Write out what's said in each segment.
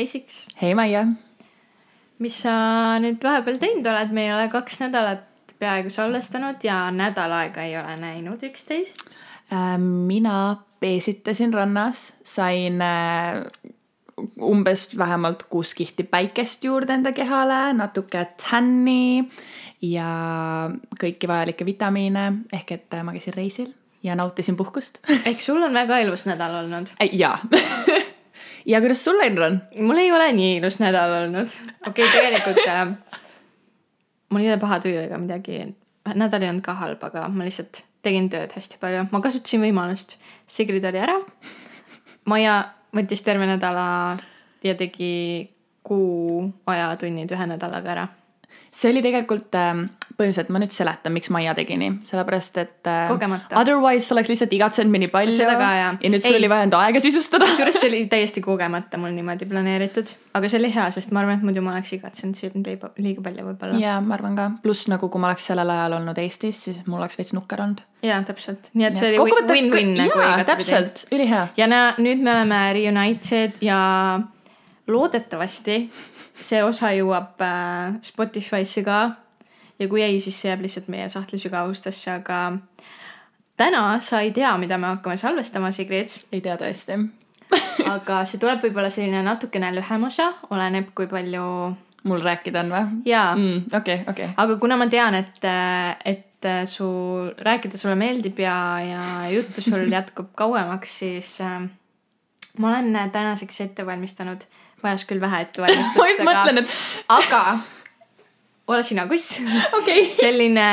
hei Siks, hei Maie. mis sa nüüd vahepeal teinud oled, me ei ole kaks nädalat peaaegu salvestanud ja nädal aega ei ole näinud üksteist. Ähm, mina peesitasin rannas, sain äh, umbes vähemalt kuus kihti päikest juurde enda kehale, natuke tänni ja kõiki vajalikke vitamiine, ehk et äh, ma käisin reisil ja nautisin puhkust. ehk sul on väga ilus nädal olnud. jaa. ja kuidas sul läinud on? mul ei ole nii ilus nädal olnud. okei okay,, tegelikult äh, mul ei ole paha tuju ega midagi. nädal ei olnud ka halb, aga ma lihtsalt tegin tööd hästi palju, ma kasutasin võimalust. Sigrid oli ära. Maia võttis terve nädala ja tegi kuu ajatunnid ühe nädalaga ära. See oli tegelikult äh, põhimõtteliselt, ma nüüd seletan, miks Maia tegi nii, sellepärast et äh, otherwise oleks lihtsalt igatsenud mind nii palju. Seda ka, jah. ja nüüd sul Ei. oli vaja enda aega sisustada. kusjuures see oli täiesti kogemata mul niimoodi planeeritud, aga see oli hea, sest ma arvan, et muidu ma oleks igatsenud sind liiga, liiga palju võib-olla. jaa, ma arvan ka, pluss nagu kui ma oleks sellel ajal olnud Eestis, siis mul oleks veits nukker olnud. jaa, täpselt, nii et see oli win-win nagu jaa, igatepidi. täpselt, ülihea. ja näe, nüüd me oleme reunited ja loodetavasti see osa jõuab äh, Spotify'sse ka. ja kui ei, siis see jääb lihtsalt meie sahtli sügavustesse, aga täna sa ei tea, mida me hakkame salvestama, Sigrid. ei tea tõesti. aga see tuleb võib-olla selline natukene lühem osa, oleneb, kui palju mul rääkida on või? jaa Mm, okei, okei. aga kuna ma tean, et, et su rääkida sulle meeldib ja, ja juttu sul jätkub kauemaks, siis äh, ma olen tänaseks ette valmistanud, vajas küll vähe ma ettevalmistust, just mõtlen, et aga ole sina kuss. okay.. selline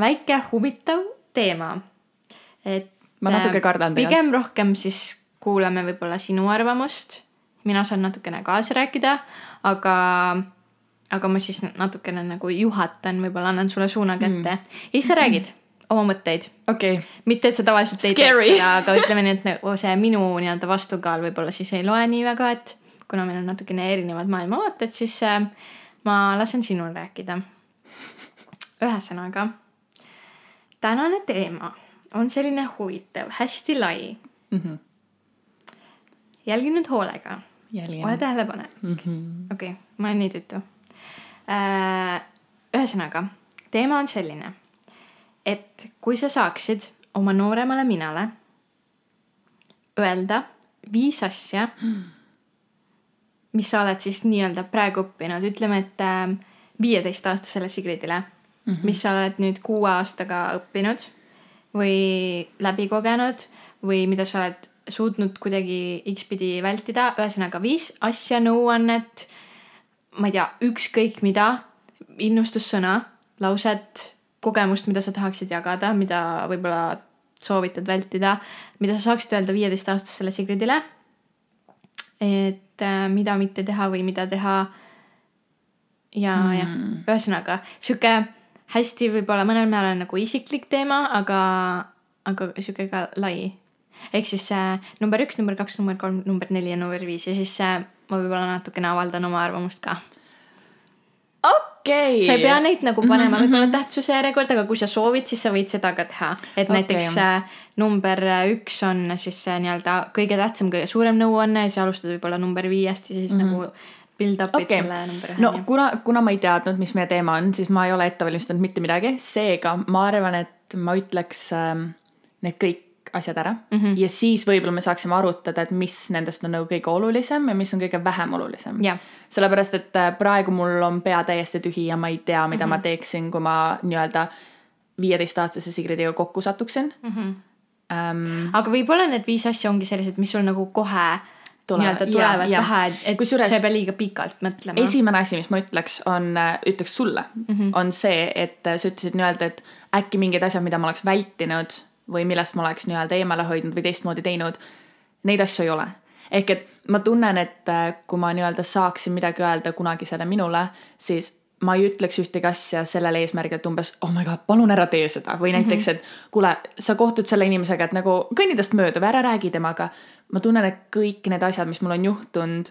väike huvitav teema. et Ma natuke äh, kardan tegelikult. pigem rohkem siis kuulame võib-olla sinu arvamust. mina saan natukene kaasa rääkida, aga, aga ma siis natukene nagu juhatan, võib-olla annan sulle suuna kätte mm. ja siis sa räägid oma mõtteid. okei okay., mitte, et sa tavaliselt ei teeks Scary. seda, aga ütleme nii, et nagu see minu nii-öelda vastukaal võib-olla siis ei loe nii väga, et kuna meil on natukene erinevad maailmavaated, siis äh, ma lasen sinul rääkida. ühesõnaga, tänane teema on selline huvitav, hästi lai. Mhm. jälgi nüüd hoolega, ole. tähelepanelik. Mhm. okei okay,, ma olen nii tüütu. ühesõnaga, teema on selline, et kui sa saaksid oma nooremale minale öelda viis asja, mis sa oled siis nii-öelda praegu õppinud, ütleme, et viieteistaastasele Sigridile mm, -hmm. mis sa oled nüüd kuue aastaga õppinud või läbi kogenud või mida sa oled suutnud kuidagi X-pidi vältida, ühesõnaga viis asja, nõuannet, ma ei tea, ükskõik mida, innustussõna, lauset, kogemust, mida sa tahaksid jagada, mida võib-olla soovitad vältida, mida sa saaksid öelda viieteistaastasele Sigridile. Et äh, mida mitte teha või mida teha. ja mm., jah, ühesõnaga sihuke hästi võib-olla mõnel määral nagu isiklik teema, aga, aga sihuke ka lai. ehk siis äh, number üks, number kaks, number kolm, number neli ja number viis ja siis äh, ma võib-olla natukene avaldan oma arvamust ka. okei. sa ei pea neid nagu panema võib-olla tähtsuse järjekorda, aga kui sa soovid, siis sa võid seda ka teha. et Okei. näiteks äh, number üks on siis see nii-öelda kõige tähtsam, kõige suurem nõuanne ja siis alustad võib-olla number viiest ja siis mm -hmm. nagu build up'id Okei. selle number ühe no kuna, kuna ma ei teadnud, mis meie teema on, siis ma ei ole ette valmistanud mitte midagi, seega ma arvan, et ma ütleks ähm, need kõik asjad ära mm Mhm. -hmm. ja siis võib-olla me saaksime arutada, et mis nendest on nagu kõige olulisem ja mis on kõige vähem olulisem. Jah. sellepärast, et äh, praegu mul on pea täiesti tühi ja ma ei tea, mida Mhm. mm -hmm. ma teeksin, kui ma nii-öelda viieteistaastase Sigridiga kokku satuksin mm. Mhm. -hmm. Ähm, aga võib-olla need viis asja ongi sellised, mis sul nagu kohe nii-öelda tulevad jaa. pähe, et, Kusjuures- sa ei pea liiga pikalt mõtlema. esimene asi, mis ma ütleks, on, ütleks sulle mm, -hmm. on see, et äh, sa ütlesid nii-öelda, et äkki mingid asjad, mida ma oleks vältinud või millest ma oleks nii-öelda eemale hoidnud või teistmoodi teinud, neid asju ei ole. ehk et ma tunnen, et äh, kui ma nii-öelda saaksin midagi öelda kunagisele minule, siis ma ei ütleks ühtegi asja sellel eesmärgil, et umbes oh my god, palun ära tee seda või näiteks, et kuule, sa kohtud selle inimesega, et nagu kõnni tast mööda või ära räägi temaga. ma tunnen, et kõik need asjad, mis mul on juhtunud,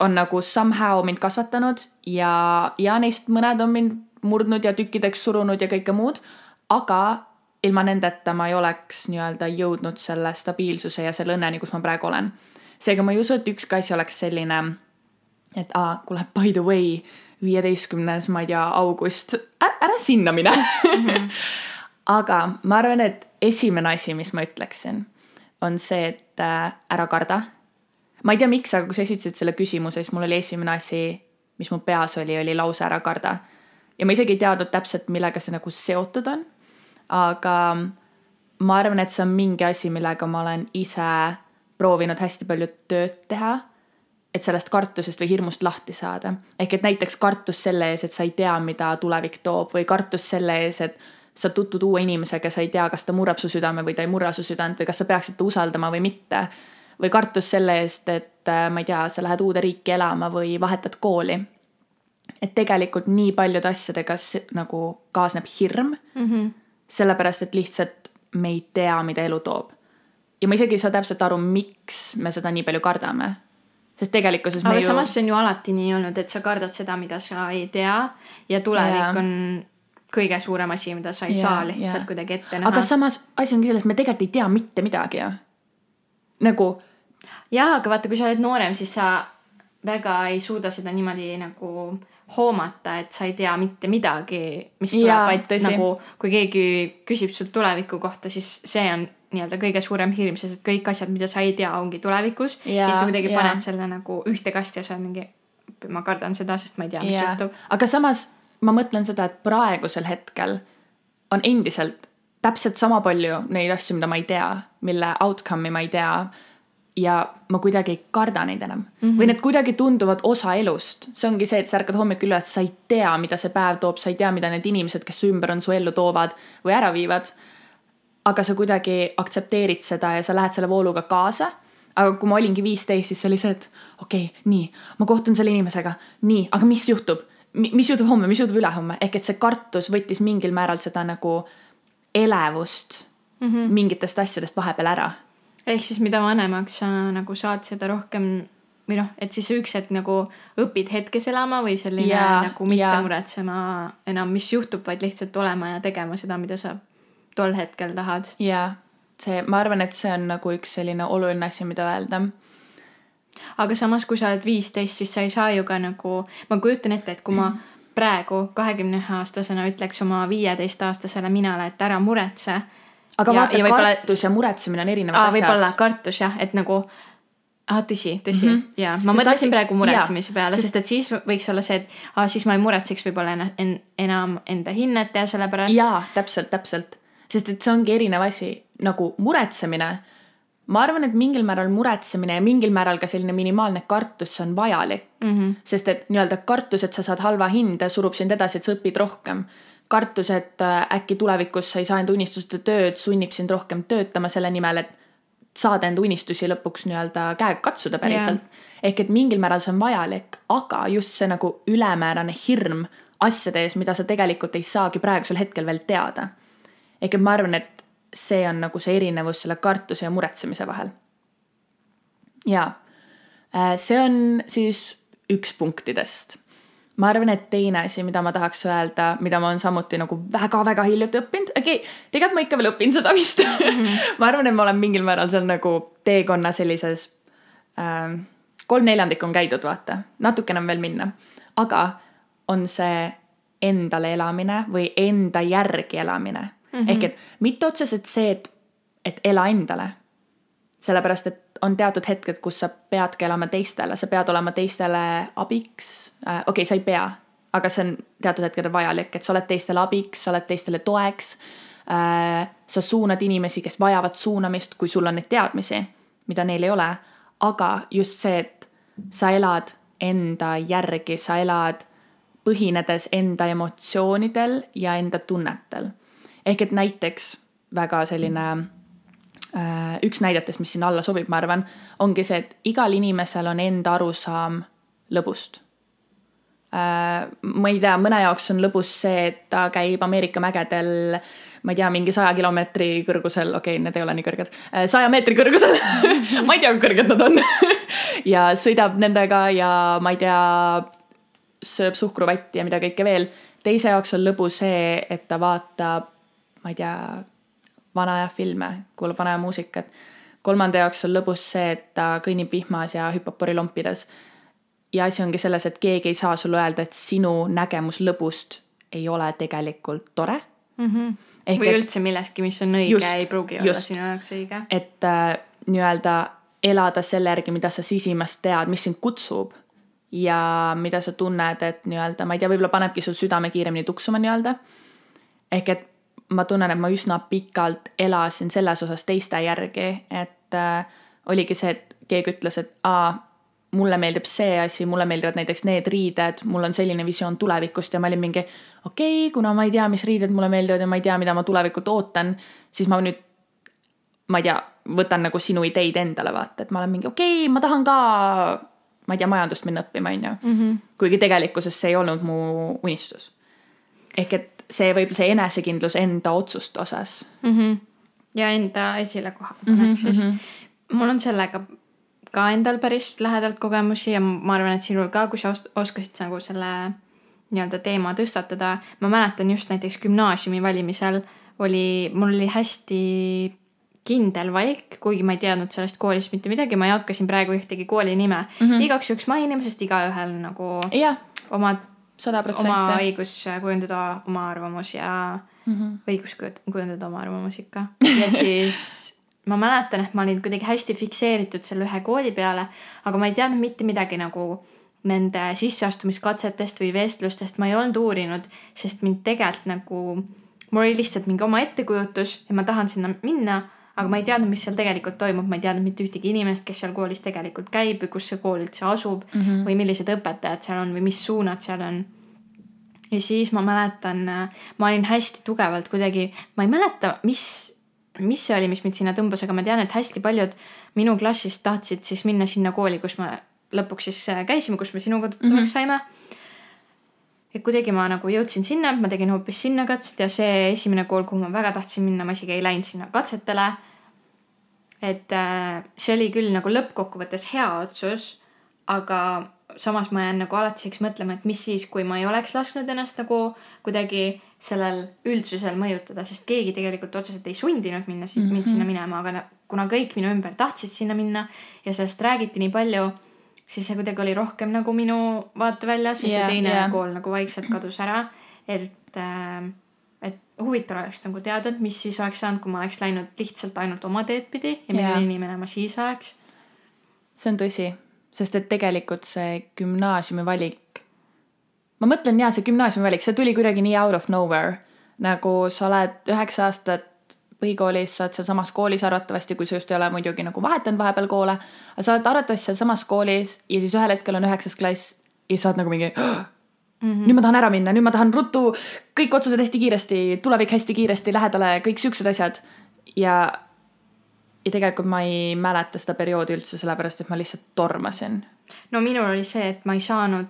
on nagu somehow mind kasvatanud ja, ja neist mõned on mind murdnud ja tükkideks surunud ja kõike muud, aga ilma nendeta ma ei oleks nii-öelda jõudnud selle stabiilsuse ja selle õnneni, kus ma praegu olen. seega ma ei usu, et ükski asi oleks selline, et aa, kuule, by the way, viieteistkümnes, ma ei tea, august, ära sinna mine mm. -hmm. aga ma arvan, et esimene asi, mis ma ütleksin, on see, et äh, ära karda. ma ei tea, miks, aga kui sa esitasid selle küsimuse, siis mul oli esimene asi, mis mu peas oli, oli lause ära karda. ja ma isegi ei teadnud täpselt, millega see nagu seotud on. Aga ma arvan, et see on mingi asi, millega ma olen ise proovinud hästi palju tööd teha. et sellest kartusest või hirmust lahti saada. ehk et näiteks kartus selle ees, et sa ei tea, mida tulevik toob või kartus selle ees, et sa tutvud uue inimesega, sa ei tea, kas ta murrab su südame või ta ei murra su südant või kas sa peaksid ta usaldama või mitte. või kartus selle eest, et äh, ma ei tea, sa lähed uude riiki elama või vahetad kooli. et tegelikult nii paljude asjadega nagu kaasneb hirm mm. -hmm. Sellepärast, et lihtsalt me ei tea, mida elu toob. ja ma isegi ei saa täpselt aru, miks me seda nii palju kardame. sest tegelikkuses aga ju... samas see on ju alati nii olnud, et sa kardad seda, mida sa ei tea ja tulevik ja. on kõige suurem asi, mida sa ei ja, saa lihtsalt ja. kuidagi ette näha. aga samas asi ongi selles, et me tegelikult ei tea mitte midagi ju. nagu. jaa, aga vaata, kui sa oled noorem, siis sa väga ei suuda seda niimoodi nagu hoomata, et sa ei tea mitte midagi, mis tuleb, vaid tõsi. nagu kui keegi küsib sult tuleviku kohta, siis see on nii-öelda kõige suurem hirm, sest et kõik asjad, mida sa ei tea, ongi tulevikus. ja siis sa kuidagi ja. paned selle nagu ühte kasti ja sa oled mingi, ma kardan seda, sest ma ei tea, mis juhtub. aga samas ma mõtlen seda, et praegusel hetkel on endiselt täpselt sama palju neid asju, mida ma ei tea, mille outcome'i ma ei tea ja ma kuidagi ei karda neid enam mm. -hmm. või need kuidagi tunduvad osa elust. see ongi see, et sa ärkad hommikul üles, sa ei tea, mida see päev toob, sa ei tea, mida need inimesed, kes su ümber on, su ellu toovad või ära viivad. aga sa kuidagi aktsepteerid seda ja sa lähed selle vooluga kaasa. aga kui ma olingi viisteist, siis oli see, et okei okay,, nii, ma kohtun selle inimesega, nii, aga mis juhtub? mis juhtub homme, mis juhtub ülehomme, ehk et see kartus võttis mingil määral seda nagu elevust mm -hmm. mingitest asjadest vahepeal ära ehk siis mida vanemaks sa nagu saad, seda rohkem või noh, et siis üks hetk nagu õpid hetkes elama või selline ja, nagu mitte ja. muretsema enam, mis juhtub, vaid lihtsalt olema ja tegema seda, mida sa tol hetkel tahad. jaa, see, ma arvan, et see on nagu üks selline oluline asi, mida öelda. aga samas, kui sa oled viisteist, siis sa ei saa ju ka nagu, ma kujutan ette, et kui ma praegu kahekümne ühe aastasena ütleks oma viieteistaastasele minale, et ära muretse aga ja, vaata, kartus ja muretsemine on erinevad asjad. võib-olla kartus jah, et nagu ah tõsi, tõsi mm -hmm. ja ma sest mõtlesin asi... praegu muretsemise peale, sest et siis võiks olla see, et ah, siis ma ei muretseks võib-olla en, en, enam enda hinnet ja sellepärast. jaa, täpselt, täpselt, sest et see ongi erinev asi, nagu muretsemine. ma arvan, et mingil määral muretsemine ja mingil määral ka selline minimaalne kartus, see on vajalik mm. -hmm. sest et nii-öelda kartus, et sa saad halva hinde, surub sind edasi, et sa õpid rohkem kartus, et äh, äkki tulevikus sa ei saa enda unistuste tööd, sunnib sind rohkem töötama selle nimel, et saada enda unistusi lõpuks nii-öelda käega katsuda päriselt yeah.. ehk et mingil määral see on vajalik, aga just see nagu ülemäärane hirm asjade ees, mida sa tegelikult ei saagi praegusel hetkel veel teada. ehk et ma arvan, et see on nagu see erinevus selle kartuse ja muretsemise vahel. ja äh, see on siis üks punktidest ma arvan, et teine asi, mida ma tahaks öelda, mida ma olen samuti nagu väga-väga hiljuti õppinud, okei okay,, tegelikult ma ikka veel õpin seda vist mm. -hmm. ma arvan, et ma olen mingil määral seal nagu teekonna sellises äh,, kolm neljandikku on käidud, vaata, natukene on veel minna. aga on see endale elamine või enda järgi elamine mm. -hmm. ehk et mitte otseselt see, et, et ela endale. Sellepärast, et on teatud hetked, kus sa peadki elama teistele, sa pead olema teistele abiks äh,. okei okay,, sa ei pea, aga see on teatud hetkedel vajalik, et sa oled teistele abiks, sa oled teistele toeks äh,. sa suunad inimesi, kes vajavad suunamist, kui sul on neid teadmisi, mida neil ei ole. aga just see, et sa elad enda järgi, sa elad põhinedes enda emotsioonidel ja enda tunnetel. ehk et näiteks väga selline mm üks näidetest, mis sinna alla sobib, ma arvan, ongi see, et igal inimesel on enda arusaam lõbust. Äh, ma ei tea, mõne jaoks on lõbus see, et ta käib Ameerika mägedel, ma ei tea, mingi saja kilomeetri kõrgusel, okei okay,, need ei ole nii kõrged, äh, saja meetri kõrgusel ma ei tea, kui kõrged nad on ja sõidab nendega ja ma ei tea, sööb suhkruvatti ja mida kõike veel. teise jaoks on lõbu see, et ta vaatab, ma ei tea vana aja filme, kuulab vana aja muusikat kolmanda jaoks on lõbus see, et ta kõnnib vihmas ja hüppab porilompides. ja asi ongi selles, et keegi ei saa sulle öelda, et sinu nägemus lõbust ei ole tegelikult tore mm. -hmm. Ehk või et, üldse millestki, mis on õige, ei pruugi just, olla sinu jaoks õige. et äh, nii-öelda elada selle järgi, mida sa sisimas tead, mis sind kutsub ja mida sa tunned, et nii-öelda, ma ei tea, võib-olla panebki su südame kiiremini tuksuma nii-öelda. ehk et ma tunnen, et ma üsna pikalt elasin selles osas teiste järgi, et äh, oligi see, et keegi ütles, et aa, mulle meeldib see asi, mulle meeldivad näiteks need riided, mul on selline visioon tulevikust ja ma olin mingi okei okay,, kuna ma ei tea, mis riided mulle meeldivad ja ma ei tea, mida ma tulevikult ootan, siis ma nüüd, ma ei tea, võtan nagu sinu ideid endale vaata, et ma olen mingi okei okay,, ma tahan ka, ma ei tea, majandust minna õppima, on ju. Mhm. kuigi tegelikkuses see ei olnud mu unistus. Ehk et see võib, see enesekindlus enda otsuste osas mm. -hmm. ja enda esilekoha panek mm -hmm, siis mul on sellega ka endal päris lähedalt kogemusi ja ma arvan, et sinul ka, kui sa oskasid nagu selle nii-öelda teema tõstatada. ma mäletan just näiteks gümnaasiumi valimisel oli, mul oli hästi kindel valik, kuigi ma ei teadnud sellest koolist mitte midagi, ma ei hakka siin praegu ühtegi kooli nime mm -hmm. igaks juhuks mainima, sest igaühel nagu yeah. Oma, oma õigus kujundada oma arvamus ja mm -hmm. õigus kujundada oma arvamus ikka. ja siis ma mäletan, et ma olin kuidagi hästi fikseeritud selle ühe kooli peale, aga ma ei teadnud mitte midagi nagu nende sisseastumiskatsetest või vestlustest ma ei olnud uurinud, sest mind tegelikult nagu, mul oli lihtsalt mingi oma ettekujutus ja ma tahan sinna minna, aga ma ei teadnud, mis seal tegelikult toimub, ma ei teadnud mitte ühtegi inimest, kes seal koolis tegelikult käib või kus see kool üldse asub mm -hmm. või millised õpetajad seal on või mis suunad seal on. ja siis ma mäletan, ma olin hästi tugevalt kuidagi, ma ei mäleta, mis mis see oli, mis mind sinna tõmbas, aga ma tean, et hästi paljud minu klassist tahtsid siis minna sinna kooli, kus ma lõpuks siis äh, käisime, kus me sinuga tuttavaks mm -hmm. saime. et kuidagi ma nagu jõudsin sinna, ma tegin hoopis sinna katsed ja see esimene kool, kuhu ma väga tahtsin minna, ma isegi ei läinud sinna katsetele. Et äh, see oli küll nagu lõppkokkuvõttes hea otsus, aga samas ma jään nagu alatiseks mõtlema, et mis siis, kui ma ei oleks lasknud ennast nagu kuidagi sellel üldsusel mõjutada, sest keegi tegelikult otseselt ei sundinud minna mm, -hmm. mind sinna minema, aga kuna kõik minu ümber tahtsid sinna minna ja sellest räägiti nii palju siis see kuidagi oli rohkem nagu minu vaateväljas ja yeah, see teine yeah. kool nagu vaikselt kadus ära. et äh,, huvitav oleks nagu teada, et mis siis oleks saanud, kui ma oleks läinud lihtsalt ainult oma teed pidi ja milline inimene ma siis oleks. see on tõsi, sest et tegelikult see gümnaasiumi valik, ma mõtlen jaa, see gümnaasiumi valik, see tuli kuidagi nii out of nowhere. nagu sa oled üheksa aastat põhikoolis, sa oled sealsamas koolis arvatavasti, kui sa just ei ole muidugi nagu vahetanud vahepeal koole. aga sa oled arvatavasti sealsamas koolis ja siis ühel hetkel on üheksas klass ja sa oled nagu mingi Mm -hmm. nüüd ma tahan ära minna, nüüd ma tahan ruttu, kõik otsused hästi kiiresti, tulevik hästi kiiresti lähedale, kõik siuksed asjad. ja, ja tegelikult ma ei mäleta seda perioodi üldse, sellepärast et ma lihtsalt tormasin. no minul oli see, et ma ei saanud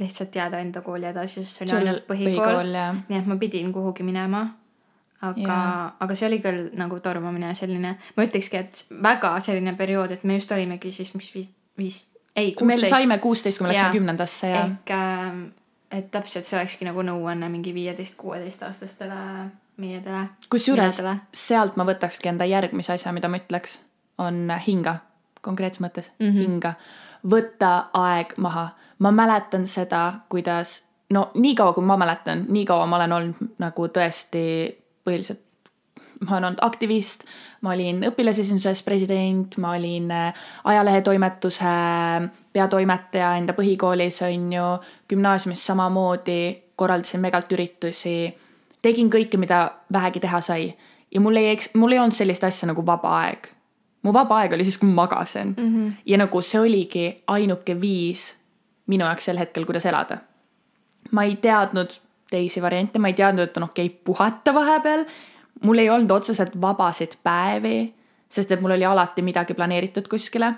lihtsalt jääda enda kooli edasi, sest see oli ainult põhikool, põhikool. nii et ma pidin kuhugi minema aga, aga see oli küll nagu tormamine selline, ma ütlekski, et väga selline periood, et me just olimegi siis, mis viis, viis, ei, kuusteist. me saime kuusteist, kui me läksime kümnendasse ja. ehk äh, et täpselt see olekski nagu nõuanne mingi viieteist, kuueteistaastastele meiedele. kusjuures sealt ma võtakski enda järgmise asja, mida ma ütleks, on hinga, konkreetses mõttes mm -hmm. hinga. võtta aeg maha, ma mäletan seda, kuidas no niikaua, kui ma mäletan, nii kaua ma olen olnud nagu tõesti põhiliselt ma olen olnud aktivist, ma olin õpilasesinduses president, ma olin äh, ajalehetoimetuse peatoimetaja enda põhikoolis, on ju, gümnaasiumis samamoodi, korraldasin megalt üritusi, tegin kõike, mida vähegi teha sai. ja mul ei, mul ei olnud sellist asja nagu vaba aeg. mu vaba aeg oli siis, kui ma magasin mm. -hmm. ja nagu see oligi ainuke viis minu jaoks sel hetkel, kuidas elada. ma ei teadnud teisi variante, ma ei teadnud, et on okei okay puhata vahepeal. Mul ei olnud otseselt vabasid päevi, sest et mul oli alati midagi planeeritud kuskile.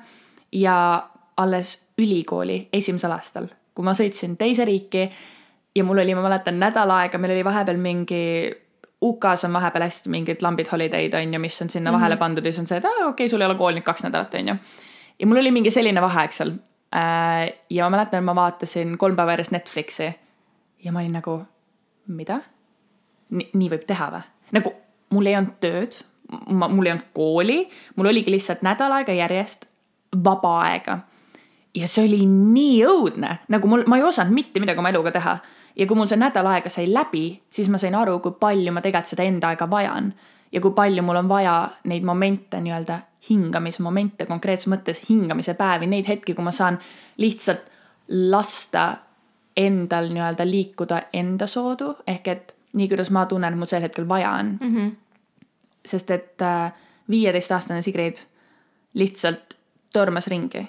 ja alles ülikooli esimesel aastal, kui ma sõitsin teise riiki ja mul oli, ma mäletan, nädal aega, meil oli vahepeal mingi UK-s on vahepeal hästi mingid lambid holiday'd on ju, mis on sinna mm -hmm. vahele pandud ja siis on see, et aa okei okay,, sul ei ole kool nüüd kaks nädalat, on ju. ja mul oli mingi selline vaheaeg seal. Äh, ja ma mäletan, ma vaatasin kolm päeva järjest Netflixi ja ma olin nagu mida? nii võib teha või? nagu mul ei olnud tööd, ma, mul ei olnud kooli, mul oligi lihtsalt nädal aega järjest vaba aega. ja see oli nii õudne, nagu mul, ma ei osanud mitte midagi oma eluga teha. ja kui mul see nädal aega sai läbi, siis ma sain aru, kui palju ma tegelikult seda enda aega vajan. ja kui palju mul on vaja neid momente nii-öelda hingamismomente konkreetses mõttes, hingamise päevi, neid hetki, kui ma saan lihtsalt lasta endal nii-öelda liikuda enda soodu, ehk et nii, kuidas ma tunnen, mul sel hetkel vaja on mm. -hmm. sest et viieteistaastane Sigrid lihtsalt tormas ringi.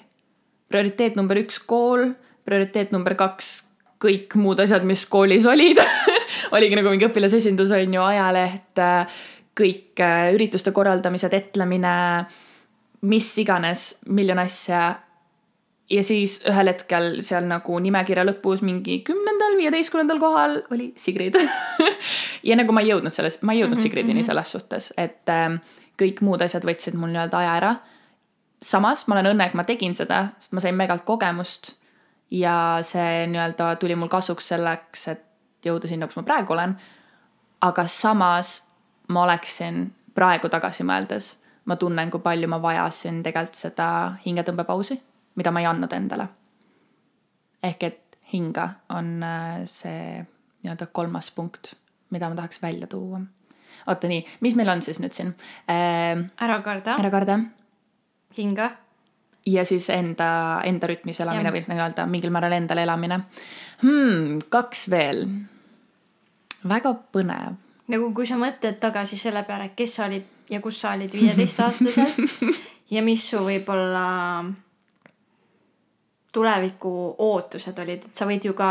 prioriteet number üks kool, prioriteet number kaks kõik muud asjad, mis koolis olid oligi nagu mingi õpilasesindus on ju, ajaleht, kõik ürituste korraldamised, etlemine, mis iganes, miljon asja ja siis ühel hetkel seal nagu nimekirja lõpus mingi kümnendal, viieteistkümnendal kohal oli Sigrid ja nagu ma ei jõudnud selles, ma ei jõudnud mm -hmm, Sigridini -hmm. selles suhtes, et äh, kõik muud asjad võtsid mul nii-öelda aja ära. samas ma olen õnne, et ma tegin seda, sest ma sain megalt kogemust ja see nii-öelda tuli mul kasuks selleks, et jõuda sinna, kus ma praegu olen. aga samas ma oleksin praegu tagasi mõeldes, ma tunnen, kui palju ma vajasin tegelikult seda hingetõmbepausi mida ma ei andnud endale. ehk et hinga on äh, see nii-öelda kolmas punkt, mida ma tahaks välja tuua. oota nii, mis meil on siis nüüd siin äh,? ära karda. ära karda. hinga. ja siis enda, enda rütmis elamine või nii-öelda mingil määral endale elamine hmm,. kaks veel. väga põnev. nagu kui sa mõtled tagasi selle peale, kes sa olid ja kus sa olid viieteistaastaselt ja mis su võib-olla tuleviku ootused olid, et sa võid ju ka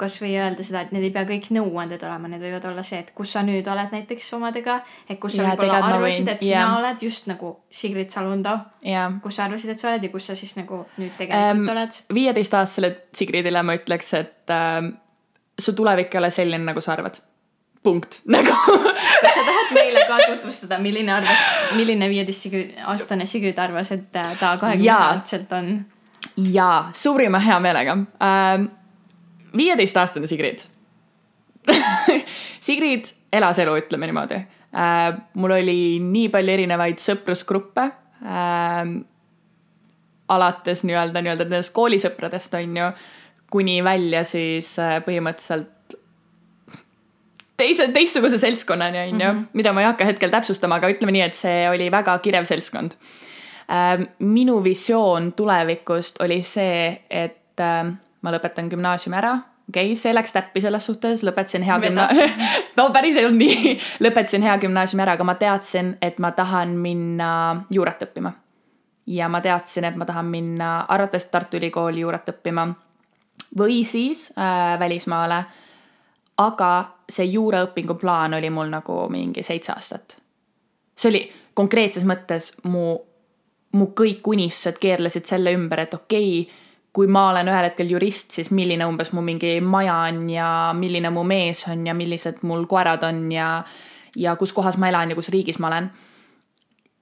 kasvõi öelda seda, et need ei pea kõik nõuanded olema, need võivad olla see, et kus sa nüüd oled näiteks omadega. et kus sa võib-olla arvasid, et sina yeah. oled just nagu Sigrid Salundov yeah.. kus sa arvasid, et sa oled ja kus sa siis nagu nüüd tegelikult um, oled. viieteistaastasele Sigridile ma ütleks, et äh, su tulevik ei ole selline, nagu sa arvad punkt, nagu kas sa tahad meile ka tutvustada, milline arvas, milline viieteistaastane Sigrid arvas, et äh, ta kahekümne aastaselt on? Jaa, suurima heameelega ähm,. viieteistaastane Sigrid Sigrid elas elu, ütleme niimoodi äh,. mul oli nii palju erinevaid sõprusgruppe äh,. alates nii-öelda, nii-öelda nendest koolisõpradest on ju, kuni välja siis äh, põhimõtteliselt teise, teistsuguse seltskonnani on ju, mhm. mida ma ei hakka hetkel täpsustama, aga ütleme nii, et see oli väga kirev seltskond Ähm, minu visioon tulevikust oli see, et ähm, ma lõpetan gümnaasiumi ära okei okay,, see läks täppi selles suhtes, lõpetasin hea gümnaasiumi no päris ei olnud nii lõpetasin hea gümnaasiumi ära, aga ma teadsin, et ma tahan minna juurat õppima. ja ma teadsin, et ma tahan minna arvatavasti Tartu Ülikooli juurat õppima või siis äh, välismaale. aga see juuraõpingu plaan oli mul nagu mingi seitse aastat. see oli konkreetses mõttes mu mu kõik unistused keerlesid selle ümber, et okei okay,, kui ma olen ühel hetkel jurist, siis milline umbes mu mingi maja on ja milline mu mees on ja millised mul koerad on ja, ja kus kohas ma elan ja kus riigis ma olen.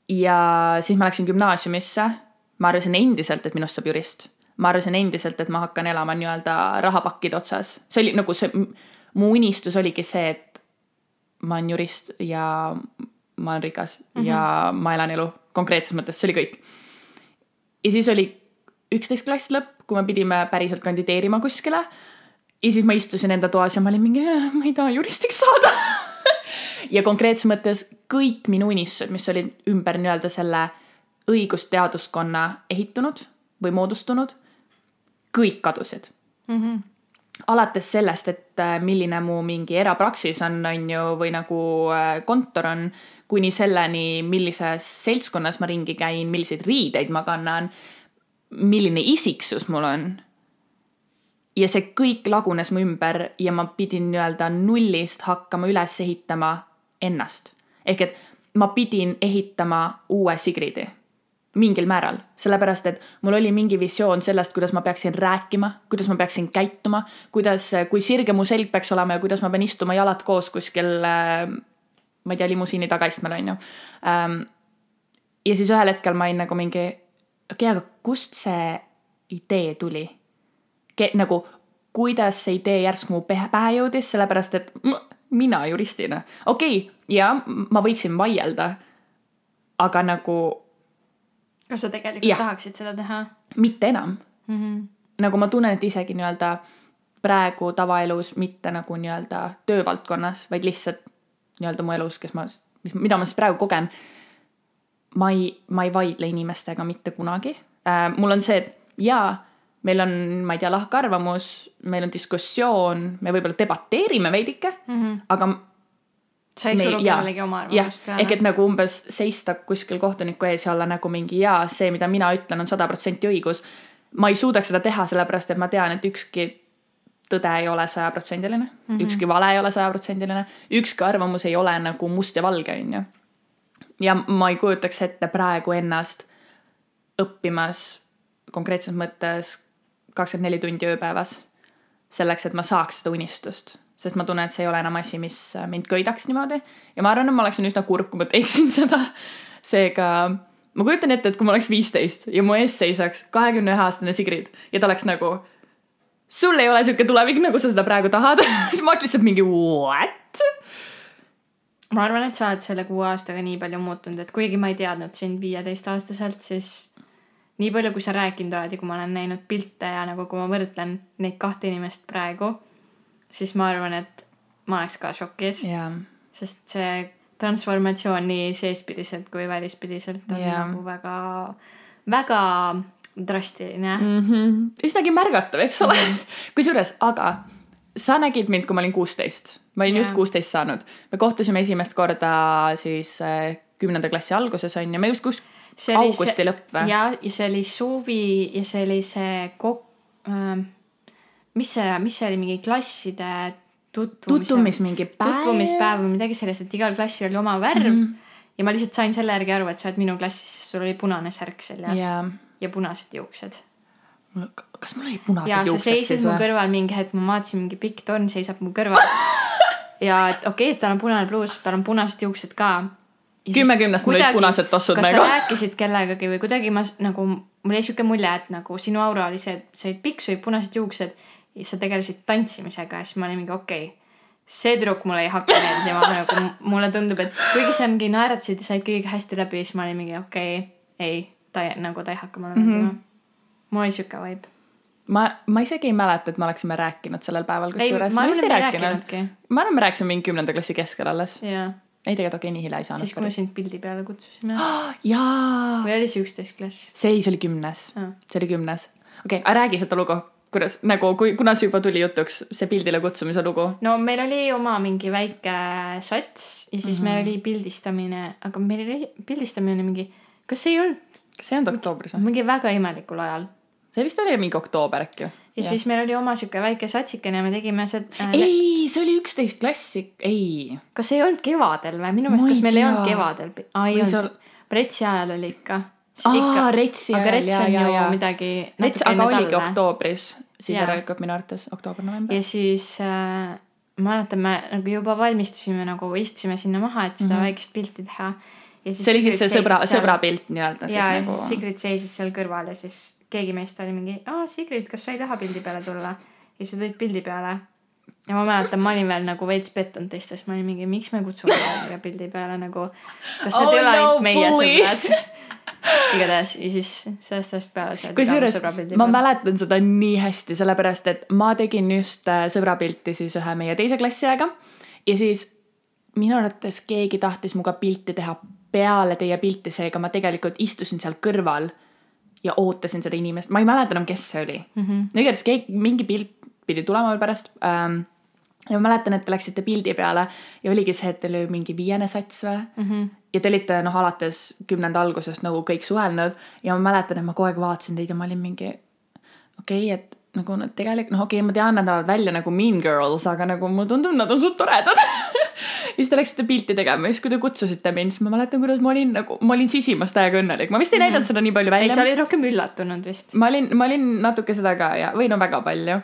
ja siis ma läksin gümnaasiumisse. ma arvasin endiselt, et minust saab jurist. ma arvasin endiselt, et ma hakkan elama nii-öelda rahapakkide otsas. see oli nagu see, mu unistus oligi see, et ma olen jurist ja ma olen rikas mm -hmm. ja ma elan elu konkreetses mõttes, see oli kõik. ja siis oli üksteist klass lõpp, kui me pidime päriselt kandideerima kuskile. ja siis ma istusin enda toas ja ma olin mingi, ma ei taha juristiks saada ja konkreetses mõttes kõik minu unistused, mis olid ümber nii-öelda selle õigusteaduskonna ehitunud või moodustunud, kõik kadusid mm. -hmm alates sellest, et äh, milline mu mingi erapraksis on, on ju, või nagu äh, kontor on, kuni selleni, millises seltskonnas ma ringi käin, milliseid riideid ma kannan, milline isiksus mul on. ja see kõik lagunes mu ümber ja ma pidin nii-öelda nullist hakkama üles ehitama ennast. ehk et ma pidin ehitama uue Sigridi mingil määral, sellepärast et mul oli mingi visioon sellest, kuidas ma peaksin rääkima, kuidas ma peaksin käituma, kuidas, kui sirge mu selg peaks olema ja kuidas ma pean istuma jalad koos kuskil äh, ma ei tea, limusiini tagaistmel, on ju ähm,. ja siis ühel hetkel ma olin nagu mingi, okei okay,, aga kust see idee tuli? nagu, kuidas see idee järsku mu pähe jõudis, sellepärast et mina juristina, okei okay,, ja ma võiksin vaielda aga nagu kas sa tegelikult Jah. tahaksid seda teha mitte enam mm? -hmm. nagu ma tunnen, et isegi nii-öelda praegu tavaelus, mitte nagu nii-öelda töövaldkonnas, vaid lihtsalt nii-öelda mu elus, kes ma, mis, mida ma siis praegu kogen. ma ei, ma ei vaidle inimestega mitte kunagi äh,. mul on see, et jaa, meil on, ma ei tea, lahkarvamus, meil on diskussioon, me võib-olla debateerime veidike mm. -hmm. aga sa ei suru kellelegi oma arvamust peale ehk et nagu umbes seista kuskil kohtuniku ees ja olla nagu mingi jaa, see, mida mina ütlen, on sada protsenti õigus. ma ei suudaks seda teha, sellepärast et ma tean, et ükski tõde ei ole sajaprotsendiline mm, -hmm. ükski vale ei ole sajaprotsendiline, ükski arvamus ei ole nagu must ja valge, on ju. ja ma ei kujutaks ette praegu ennast õppimas konkreetses mõttes kakskümmend neli tundi ööpäevas selleks, et ma saaks seda unistust sest ma tunnen, et see ei ole enam asi, mis mind köidaks niimoodi ja ma arvan, et ma oleksin üsna kurb, kui ma teeksin seda. seega ma kujutan ette, et kui ma oleks viisteist ja mu ees seisaks kahekümne ühe aastane Sigrid ja ta oleks nagu. Sul ei ole sihuke tulevik, nagu sa seda praegu tahad siis ma oleks lihtsalt mingi what? ma arvan, et sa oled selle kuue aastaga nii palju muutunud, et kuigi ma ei teadnud sind viieteistaastaselt, siis nii palju, kui sa rääkinud oled ja kui ma olen näinud pilte ja nagu kui ma võrdlen neid kahte inimest praegu, siis ma arvan, et ma oleks ka šokis yeah. sest see transformatsioon nii seespidiselt kui välispidiselt on yeah. nagu väga, väga drastiline mm. mm -hmm. üsnagi märgatav, eks ole kusjuures, aga sa nägid mind, kui ma olin kuusteist, ma olin Jaa. just kuusteist saanud. me kohtusime esimest korda siis äh, kümnenda klassi alguses on ju, me just kus augusti see- lõpp või? ja, ja see oli suvi ja see oli see kok- äh,, mis see, mis see oli, mingi klasside tutvumise. tutvumis mingi päev. tutvumispäev või midagi sellist, et igal klassil oli oma värv mm. -hmm. ja ma lihtsalt sain selle järgi aru, et sa oled minu klassis, sest sul oli punane särk seljas jaa, ja punased juuksed. kas mul olid punased ja juuksed siis mu või? kõrval mingi hetk, ma vaatasin, mingi pikk torn seisab mu kõrval. ja et okei okay,, tal on punane pluus, tal on punased juuksed ka. Kümme kümnest mul olid punased tossud kas nagu. sa rääkisid kellegagi või kuidagi ma nagu, mul jäi siuke mulje, et nagu sinu aura oli see, et sa olid piksuid punased juuksed ja sa tegelesid tantsimisega ja siis ma olin mingi okei okay, see tüdruk mulle ei hakka meeldima, nagu mulle tundub, et kuigi sa mingi naeratasid ja said kõigega hästi läbi, siis ma olin mingi okei okay,, ei, ta ei, nagu ta ei hakka mulle meeldima mm. -hmm. mul oli siuke vibe. ma, ma isegi ei mäleta, et me oleksime rääkinud sellel päeval ei, kusjuures. ma arvan, et me ei rääkinudki. ma arvan, me rääkisime mingi kümnenda klassi keskel alles. jaa, ei, tegelikult okei, nii hilja ei saanud siis kui me sind pildi peale kutsusime. jaa, või oli see üksteist klass? see ei, see oli kümnes Aa. see oli kümnes. okei okay,, räägi seda lugu, kuidas nagu, kui, kuna see juba tuli jutuks, see pildile kutsumise lugu. no meil oli oma mingi väike sats ja siis mm -hmm. meil oli pildistamine, aga meil oli pildistamine mingi, kas see ei olnud see on oktoobris või? mingi väga imelikul ajal. see vist oli mingi oktoober äkki. ja ja. siis meil oli oma sihuke väike satsikene ja me tegime seda äh,. ei, see oli üksteist klassi, ei. kas see ei olnud kevadel või? minu meelest, ei kas meil ei tea. olnud kevadel? aa, ei Või see olnud. Retsi ajal oli ikka. aa, Retsi aga ajal, jaa, ju jaa. midagi Rets, aga oligi talve. oktoobris, siis järelikult minu arvates oktoober-november. ja siis äh, mäletan, me nagu juba valmistusime nagu istusime sinna maha, et seda mm -hmm. väikest pilti teha. See oli siis see sõbra, sõbrapilt nii-öelda siis ja, ja nagu siis. Sigrid seisis seal kõrval ja siis keegi meist oli mingi, aa Sigrid, kas sa ei taha pildi peale tulla? ja siis sa tulid pildi peale. ja ma mäletan, ma olin veel nagu veits pettunud teistes, ma olin mingi, miks me kutsume kedagi pildi peale nagu. kas need Oh ei ole no, ainult meie bully. sõbrad? igatahes ja siis sellest ajast peale sa oled iga mu kusjuures sõbra pildi ma mäletan seda nii hästi, sellepärast et ma tegin just äh, sõbrapilti siis ühe meie teise klassiaega ja siis minu arvates keegi tahtis minuga pilti teha peale teie pilti, seega ma tegelikult istusin seal kõrval ja ootasin seda inimest, ma ei mäleta enam, kes see oli mm. -hmm. no igatahes keegi, mingi pilt pidi tulema veel pärast ähm,. ja ma mäletan, et te läksite pildi peale ja oligi see, et teil oli mingi viiene sats või mm. -hmm. ja te olite noh, alates kümnenda algusest nagu kõik suhelnud ja ma mäletan, et ma kogu aeg vaatasin teid ja ma olin mingi okei okay,, et nagu nad tegelikult, noh, okei okay,, ma tean, nad näevad välja nagu mean girls, aga nagu mulle tundub, nad on suht toredad siis te läksite pilti tegema ja siis, kui te kutsusite mind, siis ma mäletan, kuidas ma olin nagu, ma olin sisimas täiega õnnelik, ma vist ei näidanud seda nii palju Mhm. ei, välja sa. olid rohkem üllatunud vist. ma olin, ma olin natuke seda ka ja, või no väga palju.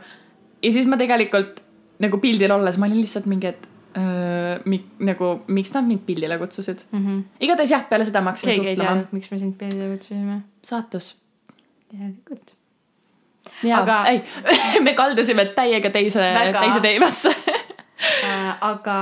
ja siis ma tegelikult nagu pildil olles, ma olin lihtsalt mingi, et öö, mi, nagu miks nad mind pildile kutsusid mm. -hmm. igatahes jah, peale seda me hakkasime Mhm. keegi ei suhtlema. teadnud, miks me sind pildile kutsusime. saatus. järelikult. jaa Aga- aga..., ei, me kaldusime täiega teise, Väga. teise teemasse. äh, aga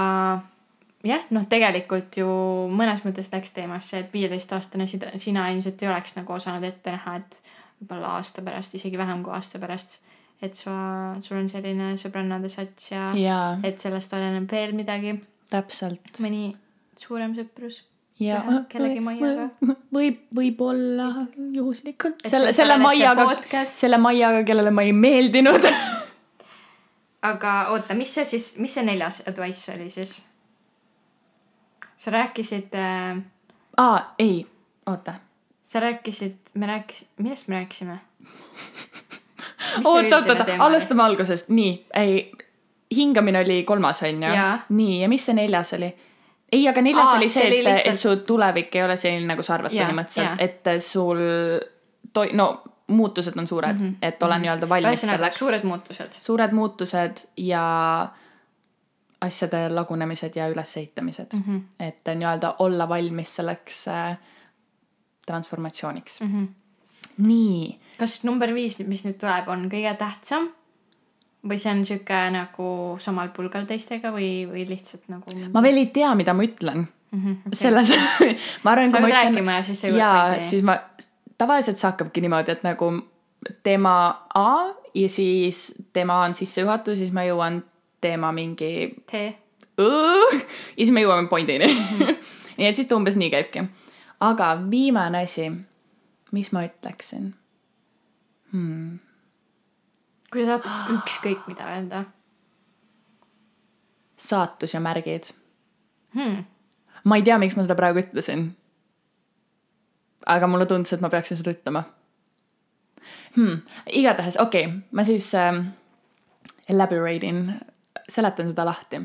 jah, noh, tegelikult ju mõnes mõttes läks teemasse, et viieteistaastane sina ilmselt ei oleks nagu osanud ette näha, et võib-olla aasta pärast, isegi vähem kui aasta pärast, et sa, sul on selline sõbrannade sats ja, Jaa. et sellest oleneb veel midagi, täpselt. mõni suurem sõprus ja Ühe kellegi maiaga. võib, võib-olla juhuslikult. Selle, selle maiaga, selle maiaga, kellele ma ei meeldinud. aga oota, mis see siis, mis see neljas advice oli siis? Sa rääkisid äh,, aa, ei, oota. sa rääkisid, me rääkisime, millest me rääkisime? oota, oota, oota, alustame algusest, nii, ei, hingamine oli kolmas, on ju nii, ja mis see neljas oli? ei, aga neljas Aa, oli see et lihtsalt- et su tulevik ei ole selline, nagu sa arvad Jaa, põhimõtteliselt, et sul toi-, no muutused on suured mm, -hmm. et ole nii-öelda valmis ühesõnaga selleks. suured muutused. suured muutused ja asjade lagunemised ja ülesehitamised mm. -hmm. et nii-öelda olla valmis selleks äh, transformatsiooniks mm. -hmm. nii, kas number viis, mis nüüd tuleb, on kõige tähtsam? või see on sihuke nagu samal pulgal teistega või, või lihtsalt nagu. ma veel ei tea, mida ma ütlen mm. -hmm. selles, ma arvan, sa hakkad ütlen rääkima ja siis sa jõuad jaa, siis ma, tavaliselt see hakkabki niimoodi, et nagu teema A ja siis teema A on sissejuhatus, siis ma jõuan teema mingi tee. Ja siis me jõuame pointini mm. -hmm. nii et siis ta umbes nii käibki. aga viimane asi, mis ma ütleksin hmm.? kui sa saad ükskõik mida öelda saatus ja märgid. hmm.. ma ei tea, miks ma seda praegu ütlesin. aga mulle tundus, et ma peaksin seda ütlema hmm.. igatahes, okei okay,, ma siis äh, elaborate in, seletan seda lahti.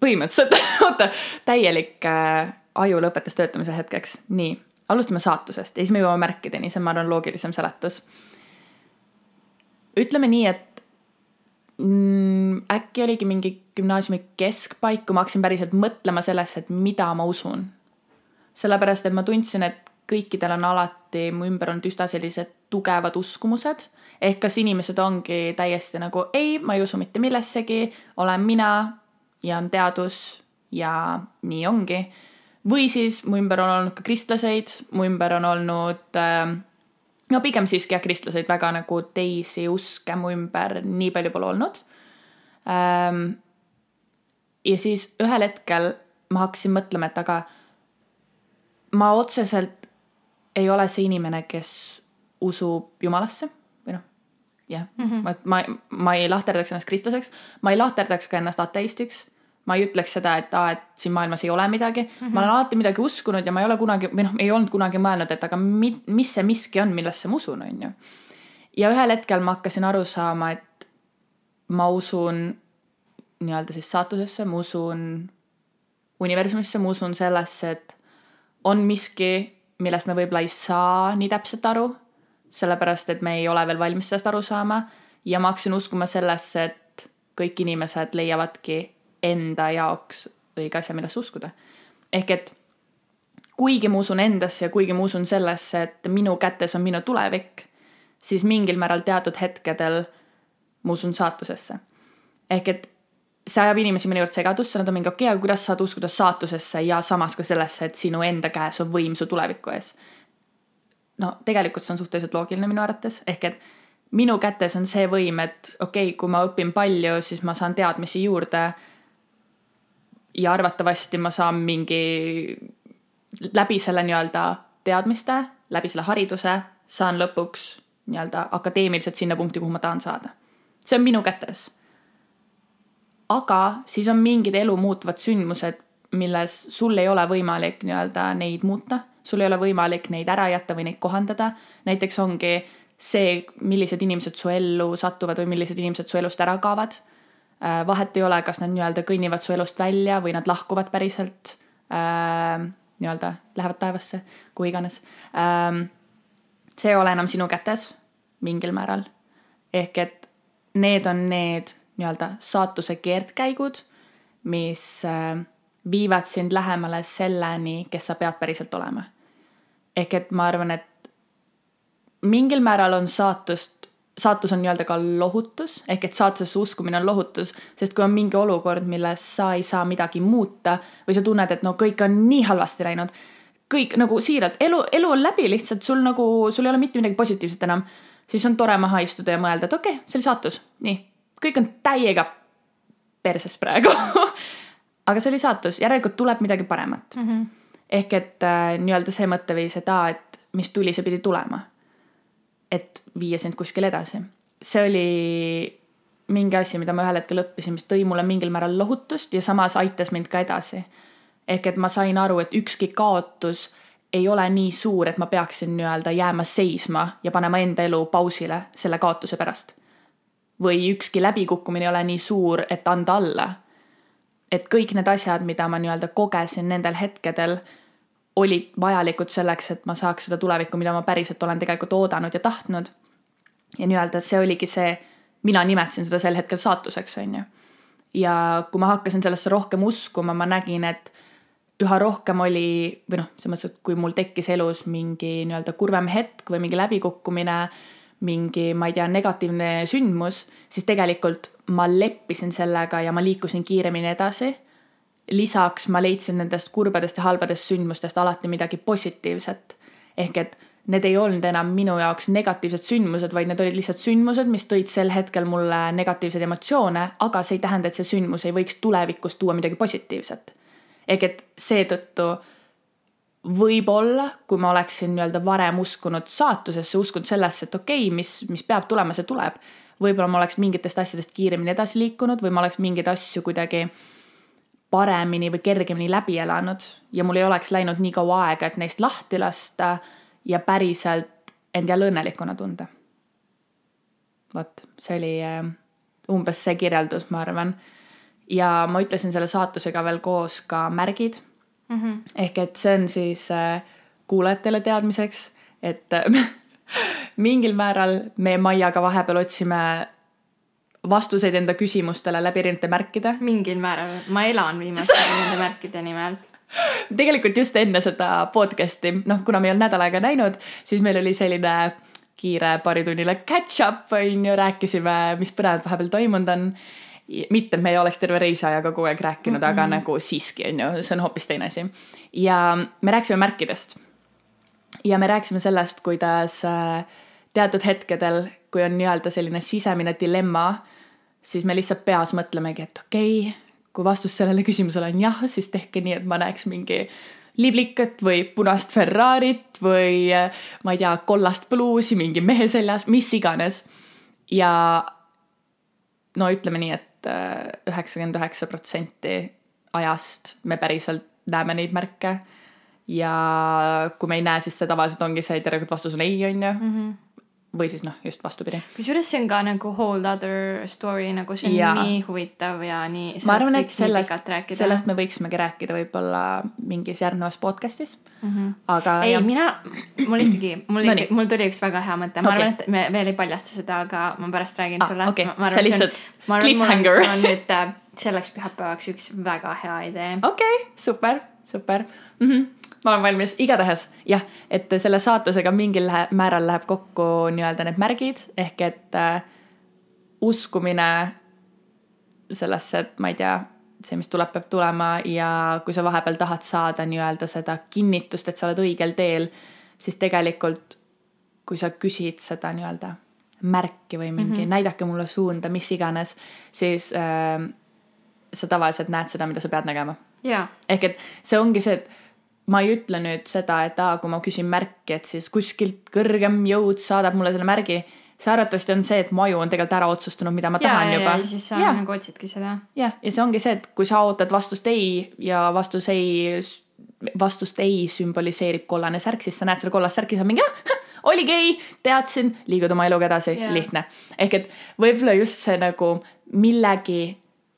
põhimõtteliselt, oota, täielik äh, aju lõpetas töötamise hetkeks, nii, alustame saatusest ja siis me jõuame märkideni, see on, ma arvan, loogilisem seletus. ütleme nii, et mm, äkki oligi mingi gümnaasiumi keskpaik, kui ma hakkasin päriselt mõtlema sellesse, et mida ma usun. sellepärast, et ma tundsin, et kõikidel on alati mu ümber olnud üsna sellised tugevad uskumused. Ehk kas inimesed ongi täiesti nagu ei, ma ei usu mitte millessegi, olen mina ja on teadus ja nii ongi. või siis mu ümber on olnud ka kristlaseid, mu ümber on olnud äh, no pigem siiski jah, kristlaseid väga nagu teisi uske mu ümber nii palju pole olnud ähm,. ja siis ühel hetkel ma hakkasin mõtlema, et aga ma otseselt ei ole see inimene, kes usub jumalasse jah mm, -hmm. ma, ma, ma ei lahterdaks ennast kristlaseks, ma ei lahterdaks ka ennast ateistiks ma ei ütleks seda, et aa, et siin maailmas ei ole midagi mm. -hmm. ma olen alati midagi uskunud ja ma ei ole kunagi või noh, ei olnud kunagi mõelnud, et aga mi, mis see miski on, millesse ma usun, on ju. ja ühel hetkel ma hakkasin aru saama, et ma usun nii-öelda siis saatusesse, ma usun universumisse, ma usun sellesse, et on miski, millest me võib-olla ei saa nii täpselt aru, sellepärast et me ei ole veel valmis sellest aru saama ja ma hakkasin uskuma sellesse, et kõik inimesed leiavadki enda jaoks õige asja, millesse uskuda. ehk et kuigi ma usun endasse ja kuigi ma usun sellesse, et minu kätes on minu tulevik, siis mingil määral teatud hetkedel ma usun saatusesse. ehk et see ajab inimesi mõnikord segadusse, nad on mingi okei okay,, aga kuidas saad uskuda saatusesse ja samas ka sellesse, et sinu enda käes on võim su tuleviku ees. No tegelikult see on suhteliselt loogiline minu arvates, ehk et minu kätes on see võim, et okei okay,, kui ma õpin palju, siis ma saan teadmisi juurde ja arvatavasti ma saan mingi läbi selle nii-öelda teadmiste, läbi selle hariduse saan lõpuks nii-öelda akadeemiliselt sinna punkti, kuhu ma tahan saada. see on minu kätes. aga siis on mingid elu muutvad sündmused, milles sul ei ole võimalik nii-öelda neid muuta, sul ei ole võimalik neid ära jätta või neid kohandada. näiteks ongi see, millised inimesed su ellu satuvad või millised inimesed su elust ära kaovad Äh, vahet ei ole, kas nad nii-öelda kõnnivad su elust välja või nad lahkuvad päriselt äh, nii-öelda lähevad taevasse, kuhu iganes ähm,. see ei ole enam sinu kätes mingil määral. ehk et need on need nii-öelda saatuse keerdkäigud, mis äh, viivad sind lähemale selleni, kes sa pead päriselt olema. Ehk et ma arvan, et mingil määral on saatust saatus on nii-öelda ka lohutus, ehk et saatusesse uskumine on lohutus, sest kui on mingi olukord, milles sa ei saa midagi muuta või sa tunned, et no kõik on nii halvasti läinud, kõik nagu siiralt, elu, elu on läbi lihtsalt, sul nagu, sul ei ole mitte midagi positiivset enam, siis on tore maha istuda ja mõelda, et okei okay,, see oli saatus, nii, kõik on täiega perses praegu aga see oli saatus, järelikult tuleb midagi paremat mm. -hmm. Ehk et äh, nii-öelda see mõtteviis, et aa, et mis tuli, see pidi tulema. et viia sind kuskile edasi. see oli mingi asi, mida ma ühel hetkel õppisin, mis tõi mulle mingil määral lohutust ja samas aitas mind ka edasi. ehk et ma sain aru, et ükski kaotus ei ole nii suur, et ma peaksin nii-öelda jääma seisma ja panema enda elu pausile selle kaotuse pärast. või ükski läbikukkumine ei ole nii suur, et anda alla et kõik need asjad, mida ma nii-öelda kogesin nendel hetkedel, olid vajalikud selleks, et ma saaks seda tulevikku, mida ma päriselt olen tegelikult oodanud ja tahtnud. ja nii-öelda see oligi see, mina nimetasin seda sel hetkel saatuseks, on ju. ja kui ma hakkasin sellesse rohkem uskuma, ma nägin, et üha rohkem oli või noh, selles mõttes, et kui mul tekkis elus mingi nii-öelda kurvem hetk või mingi läbikukkumine mingi, ma ei tea, negatiivne sündmus, siis tegelikult ma leppisin sellega ja ma liikusin kiiremini edasi. lisaks ma leidsin nendest kurbadest ja halbadest sündmustest alati midagi positiivset. ehk et need ei olnud enam minu jaoks negatiivsed sündmused, vaid need olid lihtsalt sündmused, mis tõid sel hetkel mulle negatiivseid emotsioone, aga see ei tähenda, et see sündmus ei võiks tulevikus tuua midagi positiivset. ehk et seetõttu võib-olla, kui ma oleksin nii-öelda varem uskunud saatusesse, uskunud sellesse, et okei okay,, mis, mis peab tulema, see tuleb. võib-olla ma oleks mingitest asjadest kiiremini edasi liikunud või ma oleks mingeid asju kuidagi paremini või kergemini läbi elanud ja mul ei oleks läinud nii kaua aega, et neist lahti lasta ja päriselt end jälle õnnelikuna tunda. vot, see oli äh, umbes see kirjeldus, ma arvan. ja ma ütlesin selle saatusega veel koos ka märgid mm. -hmm. ehk et see on siis äh, kuulajatele teadmiseks, et äh, mingil määral me Maiaga vahepeal otsime vastuseid enda küsimustele läbi erinevate märkide. mingil määral, ma elan viimastel nende märkide nimel tegelikult just enne seda podcast'i, noh, kuna me ei olnud nädal aega näinud, siis meil oli selline kiire paaritunnine catch-up on ju, rääkisime, mis põnevat vahepeal toimunud on mitte, et me ei oleks terve reisiajaga kogu aeg rääkinud mm, -hmm. aga nagu siiski on ju, see on hoopis teine asi. ja me rääkisime märkidest. ja me rääkisime sellest, kuidas äh, teatud hetkedel, kui on nii-öelda selline sisemine dilemma, siis me lihtsalt peas mõtlemegi, et okei okay,, kui vastus sellele küsimusele on jah, siis tehke nii, et ma näeks mingi liblikat või punast Ferrarit või äh, ma ei tea, kollast bluusi mingi mehe seljas, mis iganes. ja no ütleme nii, et et üheksakümmend üheksa protsenti ajast me päriselt näeme neid märke. ja kui me ei näe, siis see tavaliselt ongi see, järelikult vastus on ei, on ju mm. -hmm või siis noh, just vastupidi. kusjuures see on ka nagu whole other story, nagu see on ja. nii huvitav ja nii. ma arvan, et sellest, sellest me võiksimegi rääkida võib-olla mingis järgnevas podcast'is mm. -hmm. aga. ei, mina, mul ikkagi, mul no, mul tuli üks väga hea mõte, ma okay. arvan, et me veel ei paljasta seda, aga ma pärast räägin ah, sulle. okay., see lihtsalt cliffhanger. mul on nüüd äh, selleks pühapäevaks üks väga hea idee. okei okay,, super, super mm. -hmm ma olen valmis, igatahes jah, et selle saatusega mingil lähe, määral läheb kokku nii-öelda need märgid ehk et äh, uskumine sellesse, et ma ei tea, see, mis tuleb, peab tulema ja kui sa vahepeal tahad saada nii-öelda seda kinnitust, et sa oled õigel teel, siis tegelikult kui sa küsid seda nii-öelda märki või mingi mm -hmm. näidake mulle suunda, mis iganes, siis äh, sa tavaliselt näed seda, mida sa pead nägema. Yeah.. ehk et see ongi see, et ma ei ütle nüüd seda, et aa, kui ma küsin märki, et siis kuskilt kõrgem jõud saadab mulle selle märgi. see arvatavasti on see, et mu aju on tegelikult ära otsustanud, mida ma ja, tahan ja, juba. ja siis sa ja. nagu otsidki seda. jah, ja see ongi see, et kui sa ootad vastust ei ja vastus ei, vastust ei sümboliseerib kollane särk, siis sa näed seda kollast särki, sa mingi ah, oligi ei, teadsin, liigud oma eluga edasi, lihtne. ehk et võib-olla just see nagu millegi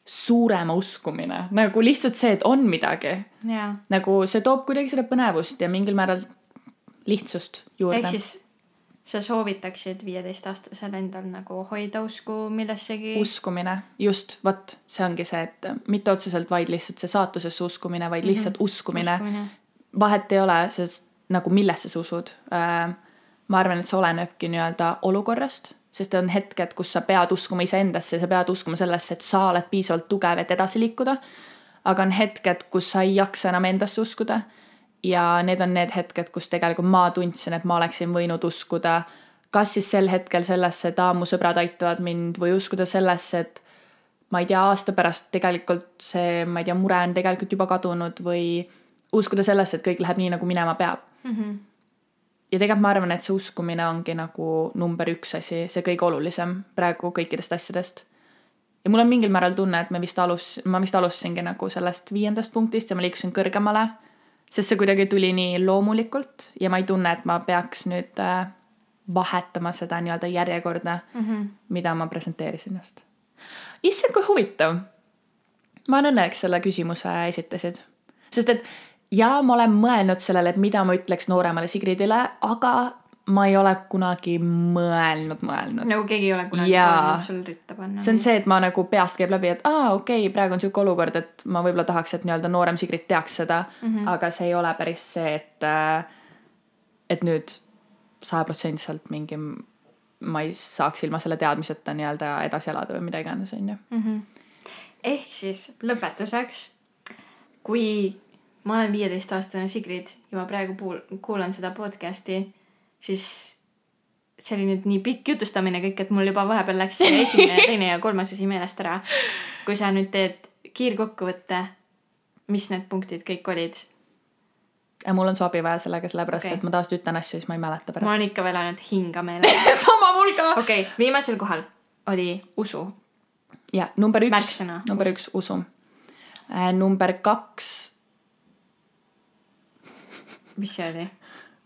suurema uskumine, nagu lihtsalt see, et on midagi. nagu see toob kuidagi seda põnevust ja mingil määral lihtsust juurde. ehk siis sa soovitaksid viieteistaastasel endal nagu hoida usku millessegi? uskumine, just, vot, see ongi see, et mitte otseselt vaid lihtsalt see saatusesse uskumine, vaid lihtsalt mm -hmm. uskumine, uskumine.. vahet ei ole, sest nagu millesse sa usud äh,. ma arvan, et see olenebki nii-öelda olukorrast sest on hetked, kus sa pead uskuma iseendasse, sa pead uskuma sellesse, et sa oled piisavalt tugev, et edasi liikuda. aga on hetked, kus sa ei jaksa enam endasse uskuda. ja need on need hetked, kus tegelikult ma tundsin, et ma oleksin võinud uskuda kas siis sel hetkel sellesse, et aa, mu sõbrad aitavad mind või uskuda sellesse, et ma ei tea, aasta pärast tegelikult see, ma ei tea, mure on tegelikult juba kadunud või uskuda sellesse, et kõik läheb nii, nagu minema peab mm. -hmm. Ja tegelikult ma arvan, et see uskumine ongi nagu number üks asi, see kõige olulisem praegu kõikidest asjadest. ja mul on mingil määral tunne, et me vist alus-, ma vist alustasingi nagu sellest viiendast punktist ja ma liikusin kõrgemale, sest see kuidagi tuli nii loomulikult ja ma ei tunne, et ma peaks nüüd äh, vahetama seda nii-öelda järjekorda mm, -hmm. mida ma presenteerisin just. issand, kui huvitav. ma olen õnneks selle küsimuse esitasid, sest et ja ma olen mõelnud sellele, et mida ma ütleks nooremale Sigridile, aga ma ei ole kunagi mõelnud, mõelnud. nagu keegi ei ole kunagi ja... sul ritta panna. see on see, et ma nagu peast käib läbi, et aa, okei okay,, praegu on sihuke olukord, et ma võib-olla tahaks, et nii-öelda noorem Sigrid teaks seda mm, -hmm. aga see ei ole päris see, et, äh, et nüüd sajaprotsendiliselt mingi, ma ei saaks ilma selle teadmiseta nii-öelda edasi elada või mida iganes, on ju. Mhm. ehk siis lõpetuseks, kui ma olen viieteistaastane Sigrid ja ma praegu puul-, kuulan seda podcast'i, siis see oli nüüd nii pikk jutustamine kõik, et mul juba vahepeal läks esimene ja teine ja kolmas asi meelest ära. kui sa nüüd teed kiirkokkuvõtte, mis need punktid kõik olid ja mul on su abi vaja sellega, sellepärast okay. et ma tavaliselt ütlen asju, siis ma ei mäleta pärast. ma olen ikka veel ainult hinga meeles sama mul ka. okei okay,, viimasel kohal oli usu. ja number üks, number üks usu äh,. number kaks. Mis see oli?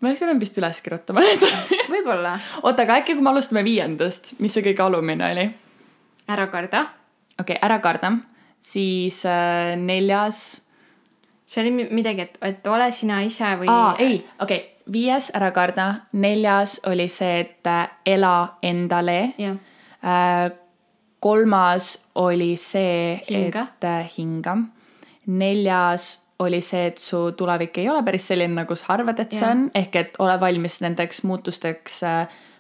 ma oleks pidanud vist üles kirjutama need võib-olla. oota, aga äkki kui me alustame viiendast, mis see kõige alumine oli? ära karda. okei okay,, ära karda, siis äh, neljas see oli midagi, et, et ole sina ise või? aa, ei, okei okay., viies ära karda, neljas oli see, et äh, ela endale. Äh, kolmas oli see, et äh, hinga. neljas oli see, et su tulevik ei ole päris selline, nagu sa arvad, et see on, ehk et ole valmis nendeks muutusteks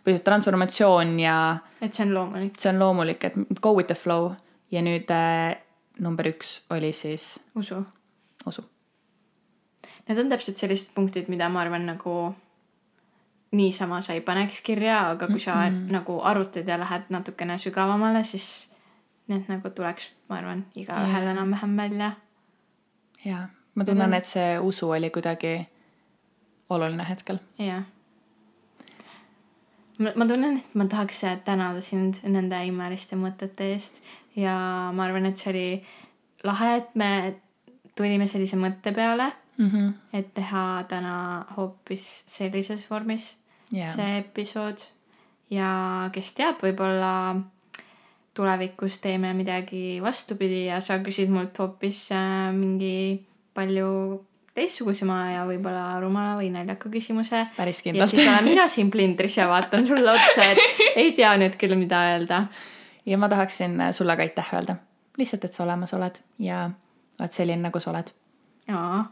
või transformatsioon ja. et see on loomulik. see on loomulik, et go with the flow ja nüüd äh, number üks oli siis. usu. usu Need on täpselt sellised punktid, mida ma arvan nagu niisama sa ei paneks kirja, aga kui sa mm -hmm. nagu arutad ja lähed natukene sügavamale, siis need nagu tuleks, ma arvan, igaühel enam-vähem välja. jaa, ma tunnen on..., et see usu oli kuidagi oluline hetkel. jah. ma tunnen, et ma tahaks tänada sind nende imeliste mõtete eest ja ma arvan, et see oli lahe, et me tulime sellise mõtte peale mm. -hmm. et teha täna hoopis sellises vormis yeah. see episood ja kes teab, võib-olla tulevikus teeme midagi vastupidi ja sa küsid mult hoopis äh, mingi palju teistsugusema ja võib-olla rumala või naljaka küsimuse. päris kindlalt. ja siis olen mina siin plindris ja vaatan sulle otsa, et ei tea nüüd küll, mida öelda. ja ma tahaksin sulle ka aitäh öelda. lihtsalt, et sa olemas oled ja oled selline, nagu sa oled. jaa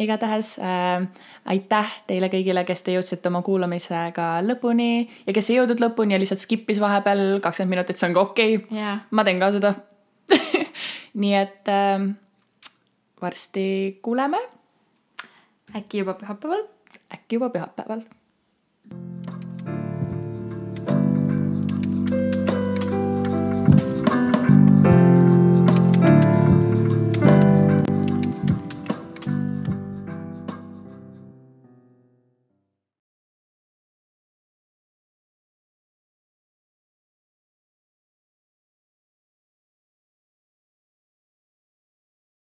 igatahes äh, aitäh teile kõigile, kes te jõudsite oma kuulamisega lõpuni ja kes ei jõudnud lõpuni ja lihtsalt skip'is vahepeal kakskümmend minutit, see on ka okei okay. yeah.. ma teen ka seda nii et äh, varsti kuuleme. äkki juba pühapäeval. äkki juba pühapäeval